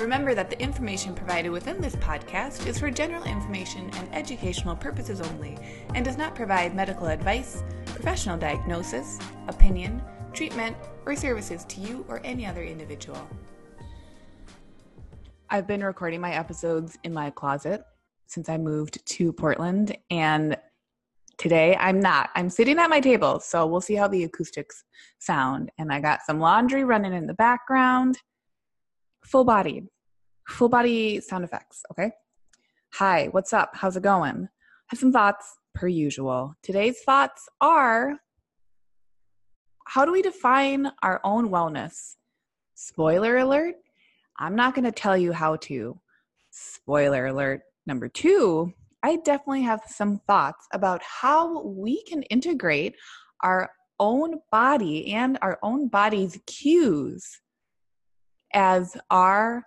Remember that the information provided within this podcast is for general information and educational purposes only and does not provide medical advice, professional diagnosis, opinion, treatment, or services to you or any other individual. I've been recording my episodes in my closet since I moved to Portland, and today I'm not. I'm sitting at my table, so we'll see how the acoustics sound. And I got some laundry running in the background full bodied, full body sound effects. Okay. Hi, what's up? How's it going? Have some thoughts per usual. Today's thoughts are how do we define our own wellness? Spoiler alert, I'm not going to tell you how to. Spoiler alert. Number two, I definitely have some thoughts about how we can integrate our own body and our own body's cues as our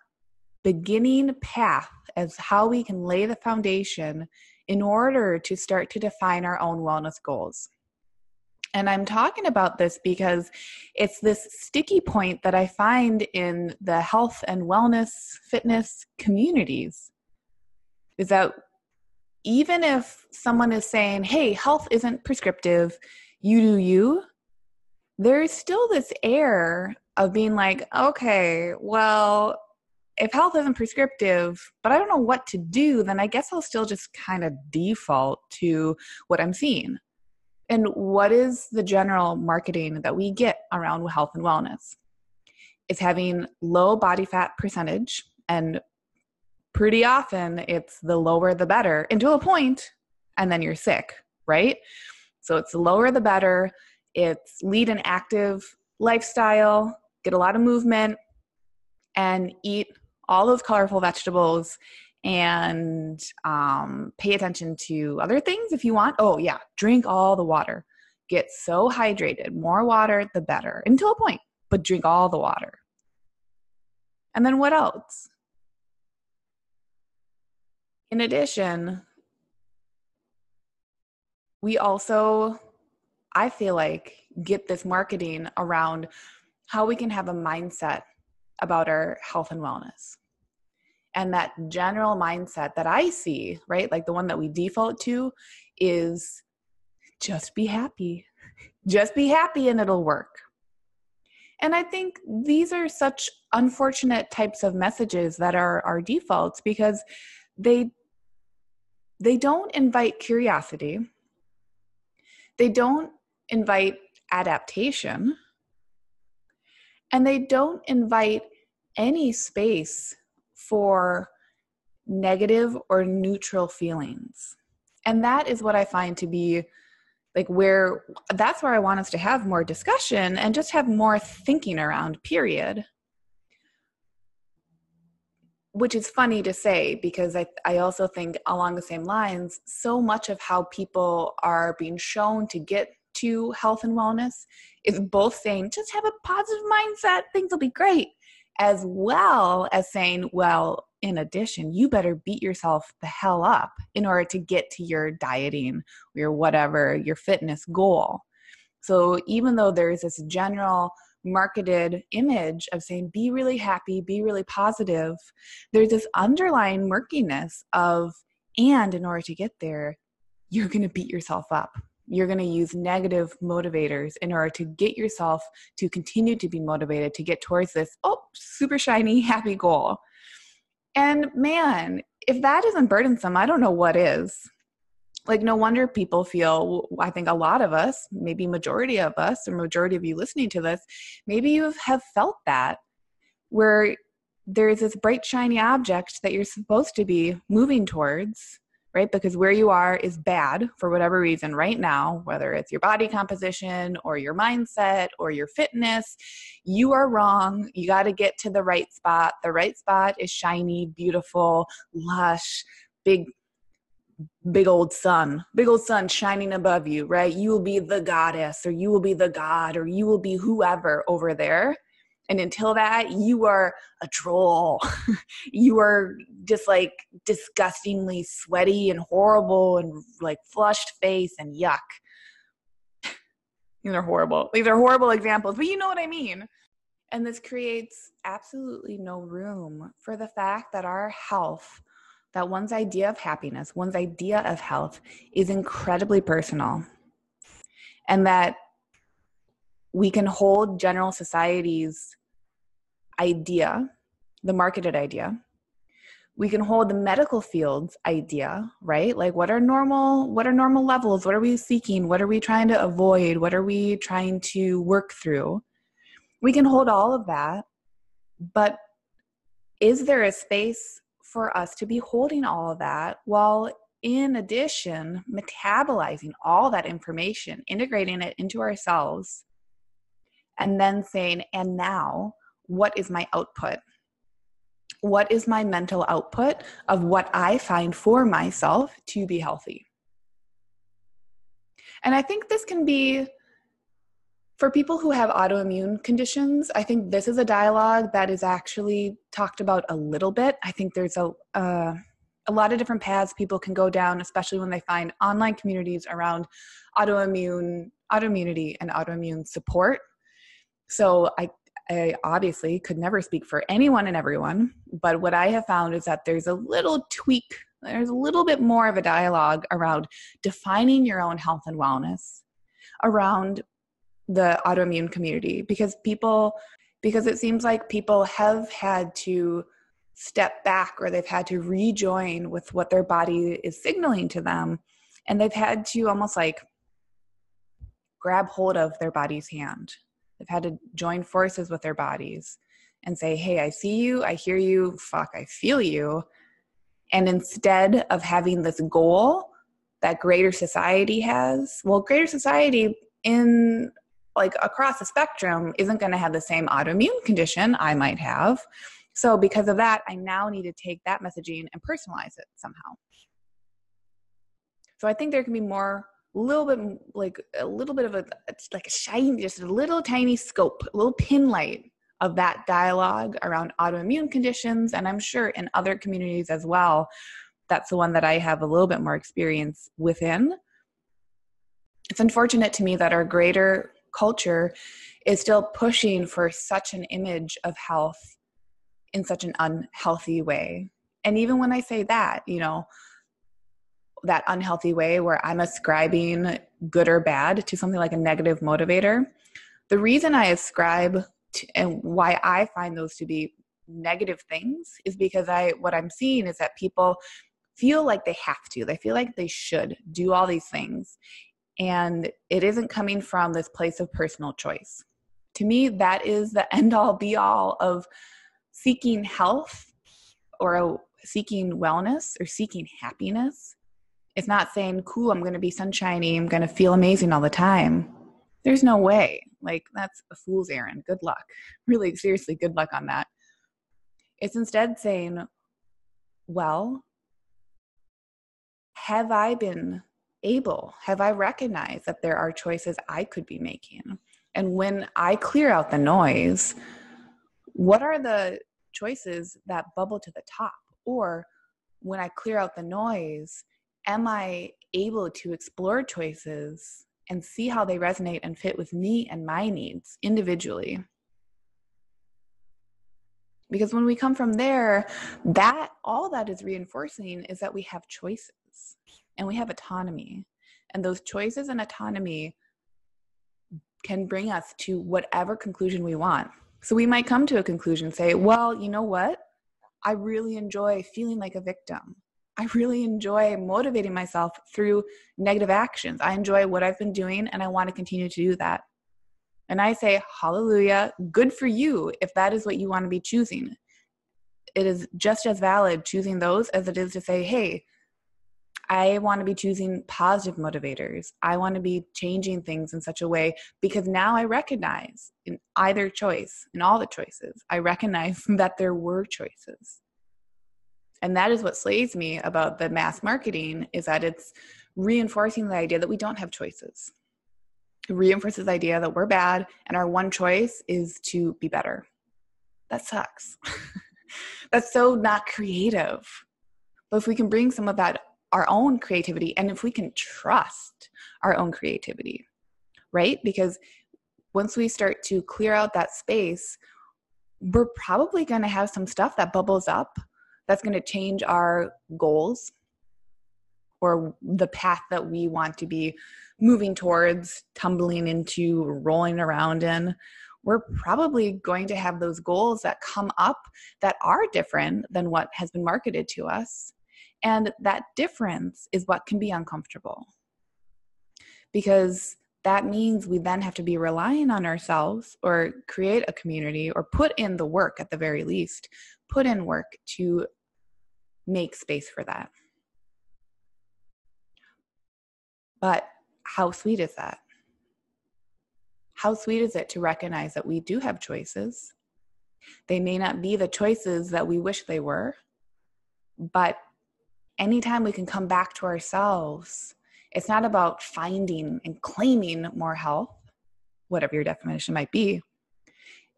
beginning path as how we can lay the foundation in order to start to define our own wellness goals. And I'm talking about this because it's this sticky point that I find in the health and wellness fitness communities is that even if someone is saying, hey, health isn't prescriptive, you do you, there's still this air of being like, okay, well, if health isn't prescriptive, but I don't know what to do, then I guess I'll still just kind of default to what I'm seeing. And what is the general marketing that we get around health and wellness? It's having low body fat percentage, and pretty often it's the lower the better, and to a point, and then you're sick, right? So it's the lower the better. It's lead an active lifestyle, get a lot of movement, and eat all those colorful vegetables and um, pay attention to other things if you want. Oh, yeah, drink all the water. Get so hydrated. More water, the better, until a point, but drink all the water. And then what else? In addition, we also, I feel like, get this marketing around how we can have a mindset about our health and wellness. And that general mindset that I see, right, like the one that we default to, is just be happy. Just be happy and it'll work. And I think these are such unfortunate types of messages that are our defaults because they they don't invite curiosity. They don't invite adaptation and they don't invite any space for negative or neutral feelings. And that is what I find to be like where that's where I want us to have more discussion and just have more thinking around, period. Which is funny to say because I, I also think along the same lines, so much of how people are being shown to get to health and wellness. Is both saying, just have a positive mindset, things will be great, as well as saying, well, in addition, you better beat yourself the hell up in order to get to your dieting, your whatever, your fitness goal. So even though there's this general marketed image of saying be really happy, be really positive, there's this underlying murkiness of, and in order to get there, you're going to beat yourself up you're going to use negative motivators in order to get yourself to continue to be motivated to get towards this oh super shiny happy goal. And man if that isn't burdensome i don't know what is. Like no wonder people feel i think a lot of us maybe majority of us or majority of you listening to this maybe you have felt that where there's this bright shiny object that you're supposed to be moving towards right? Because where you are is bad for whatever reason right now, whether it's your body composition or your mindset or your fitness, you are wrong. You got to get to the right spot. The right spot is shiny, beautiful, lush, big big old sun, big old sun shining above you, right? You will be the goddess, or you will be the god, or you will be whoever over there. And until that, you are a troll. you are just like disgustingly sweaty and horrible and like flushed face and yuck. These are horrible. These are horrible examples, but you know what I mean. And this creates absolutely no room for the fact that our health, that one's idea of happiness, one's idea of health is incredibly personal. And that we can hold general society's idea, the marketed idea. We can hold the medical field's idea, right? Like what are normal what are normal levels? What are we seeking? What are we trying to avoid? What are we trying to work through? We can hold all of that, but is there a space for us to be holding all of that while in addition metabolizing all that information, integrating it into ourselves, and then saying, and now, what is my output? What is my mental output of what I find for myself to be healthy? And I think this can be for people who have autoimmune conditions, I think this is a dialogue that is actually talked about a little bit. I think there's a uh, a lot of different paths people can go down, especially when they find online communities around autoimmune autoimmunity and autoimmune support. So I I obviously could never speak for anyone and everyone, but what I have found is that there's a little tweak, there's a little bit more of a dialogue around defining your own health and wellness, around the autoimmune community because people because it seems like people have had to step back or they've had to rejoin with what their body is signaling to them and they've had to almost like grab hold of their body's hand they've had to join forces with their bodies and say hey i see you i hear you fuck i feel you and instead of having this goal that greater society has well greater society in like across the spectrum isn't going to have the same autoimmune condition I might have. So because of that, I now need to take that messaging and personalize it somehow. So I think there can be more little bit like a little bit of a like a shiny just a little tiny scope a little pin light of that dialogue around autoimmune conditions and i'm sure in other communities as well that's the one that i have a little bit more experience within it's unfortunate to me that our greater culture is still pushing for such an image of health in such an unhealthy way. And even when I say that, you know, that unhealthy way where I'm ascribing good or bad to something like a negative motivator, the reason I ascribe to, and why I find those to be negative things is because I what I'm seeing is that people feel like they have to. They feel like they should do all these things and it isn't coming from this place of personal choice. To me, that is the end all be all of seeking health or seeking wellness or seeking happiness. It's not saying, cool, I'm going to be sunshiny, I'm going to feel amazing all the time. There's no way. Like, that's a fool's errand. Good luck. Really, seriously, good luck on that. It's instead saying, well, have I been able? Have I recognized that there are choices I could be making? And when I clear out the noise, what are the choices that bubble to the top? Or when I clear out the noise, am I able to explore choices and see how they resonate and fit with me and my needs individually? Because when we come from there, that all that is reinforcing is that we have choices and we have autonomy. And those choices and autonomy can bring us to whatever conclusion we want. So we might come to a conclusion, say, well, you know what? I really enjoy feeling like a victim. I really enjoy motivating myself through negative actions. I enjoy what I've been doing and I want to continue to do that. And I say, hallelujah, good for you if that is what you want to be choosing. It is just as valid choosing those as it is to say, hey, I want to be choosing positive motivators. I want to be changing things in such a way because now I recognize in either choice, in all the choices, I recognize that there were choices. And that is what slays me about the mass marketing is that it's reinforcing the idea that we don't have choices. It reinforces the idea that we're bad and our one choice is to be better. That sucks. That's so not creative. But if we can bring some of that, our own creativity, and if we can trust our own creativity, right? Because once we start to clear out that space, we're probably going to have some stuff that bubbles up that's going to change our goals or the path that we want to be moving towards, tumbling into, rolling around in. We're probably going to have those goals that come up that are different than what has been marketed to us. And that difference is what can be uncomfortable. Because that means we then have to be relying on ourselves or create a community or put in the work at the very least, put in work to make space for that. But how sweet is that? How sweet is it to recognize that we do have choices? They may not be the choices that we wish they were, but anytime we can come back to ourselves, it's not about finding and claiming more health, whatever your definition might be.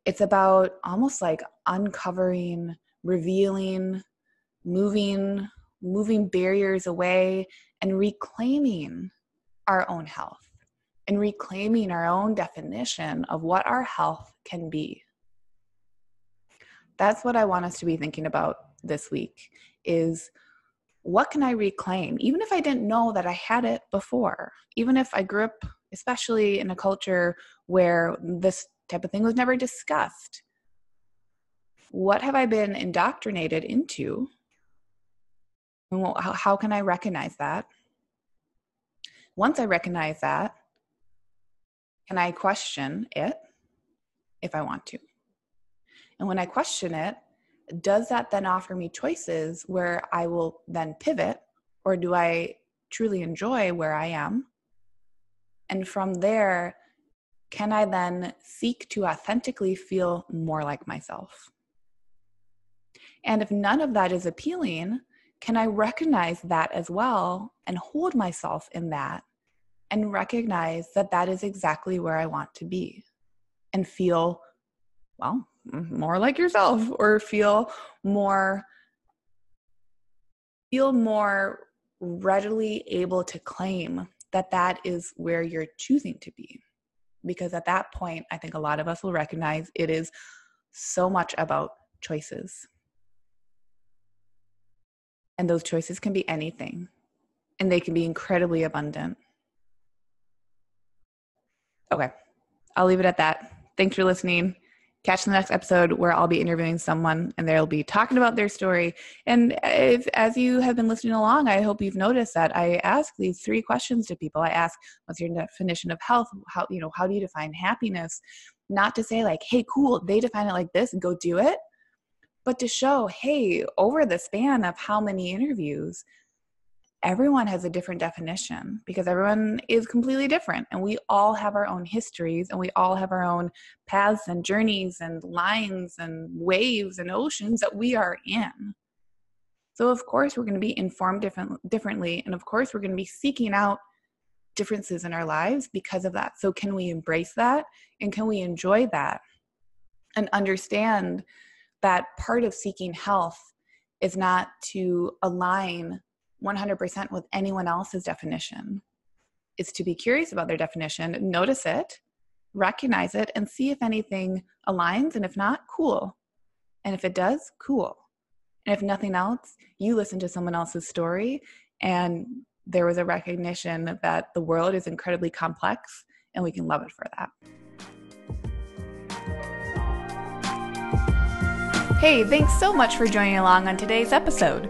It's about almost like uncovering, revealing, moving moving barriers away and reclaiming our own health and reclaiming our own definition of what our health can be that's what i want us to be thinking about this week is what can i reclaim even if i didn't know that i had it before even if i grew up especially in a culture where this type of thing was never discussed what have i been indoctrinated into how can I recognize that? Once I recognize that, can I question it if I want to? And when I question it, does that then offer me choices where I will then pivot, or do I truly enjoy where I am? And from there, can I then seek to authentically feel more like myself? And if none of that is appealing, can I recognize that as well and hold myself in that and recognize that that is exactly where I want to be and feel, well, more like yourself or feel more feel more readily able to claim that that is where you're choosing to be because at that point i think a lot of us will recognize it is so much about choices and those choices can be anything, and they can be incredibly abundant. Okay, I'll leave it at that. Thanks for listening. Catch the next episode where I'll be interviewing someone and they'll be talking about their story. And if, as you have been listening along, I hope you've noticed that I ask these three questions to people. I ask, "What's your definition of health? How you know how do you define happiness?" Not to say like, "Hey, cool, they define it like this, and go do it." but to show, hey, over the span of how many interviews, everyone has a different definition because everyone is completely different and we all have our own histories and we all have our own paths and journeys and lines and waves and oceans that we are in. So of course we're going to be informed different, differently and of course we're going to be seeking out differences in our lives because of that. So can we embrace that and can we enjoy that and understand that part of seeking health is not to align 100% with anyone else's definition. It's to be curious about their definition, notice it, recognize it, and see if anything aligns. And if not, cool. And if it does, cool. And if nothing else, you listen to someone else's story and there was a recognition that the world is incredibly complex and we can love it for that. Hey, thanks so much for joining along on today's episode.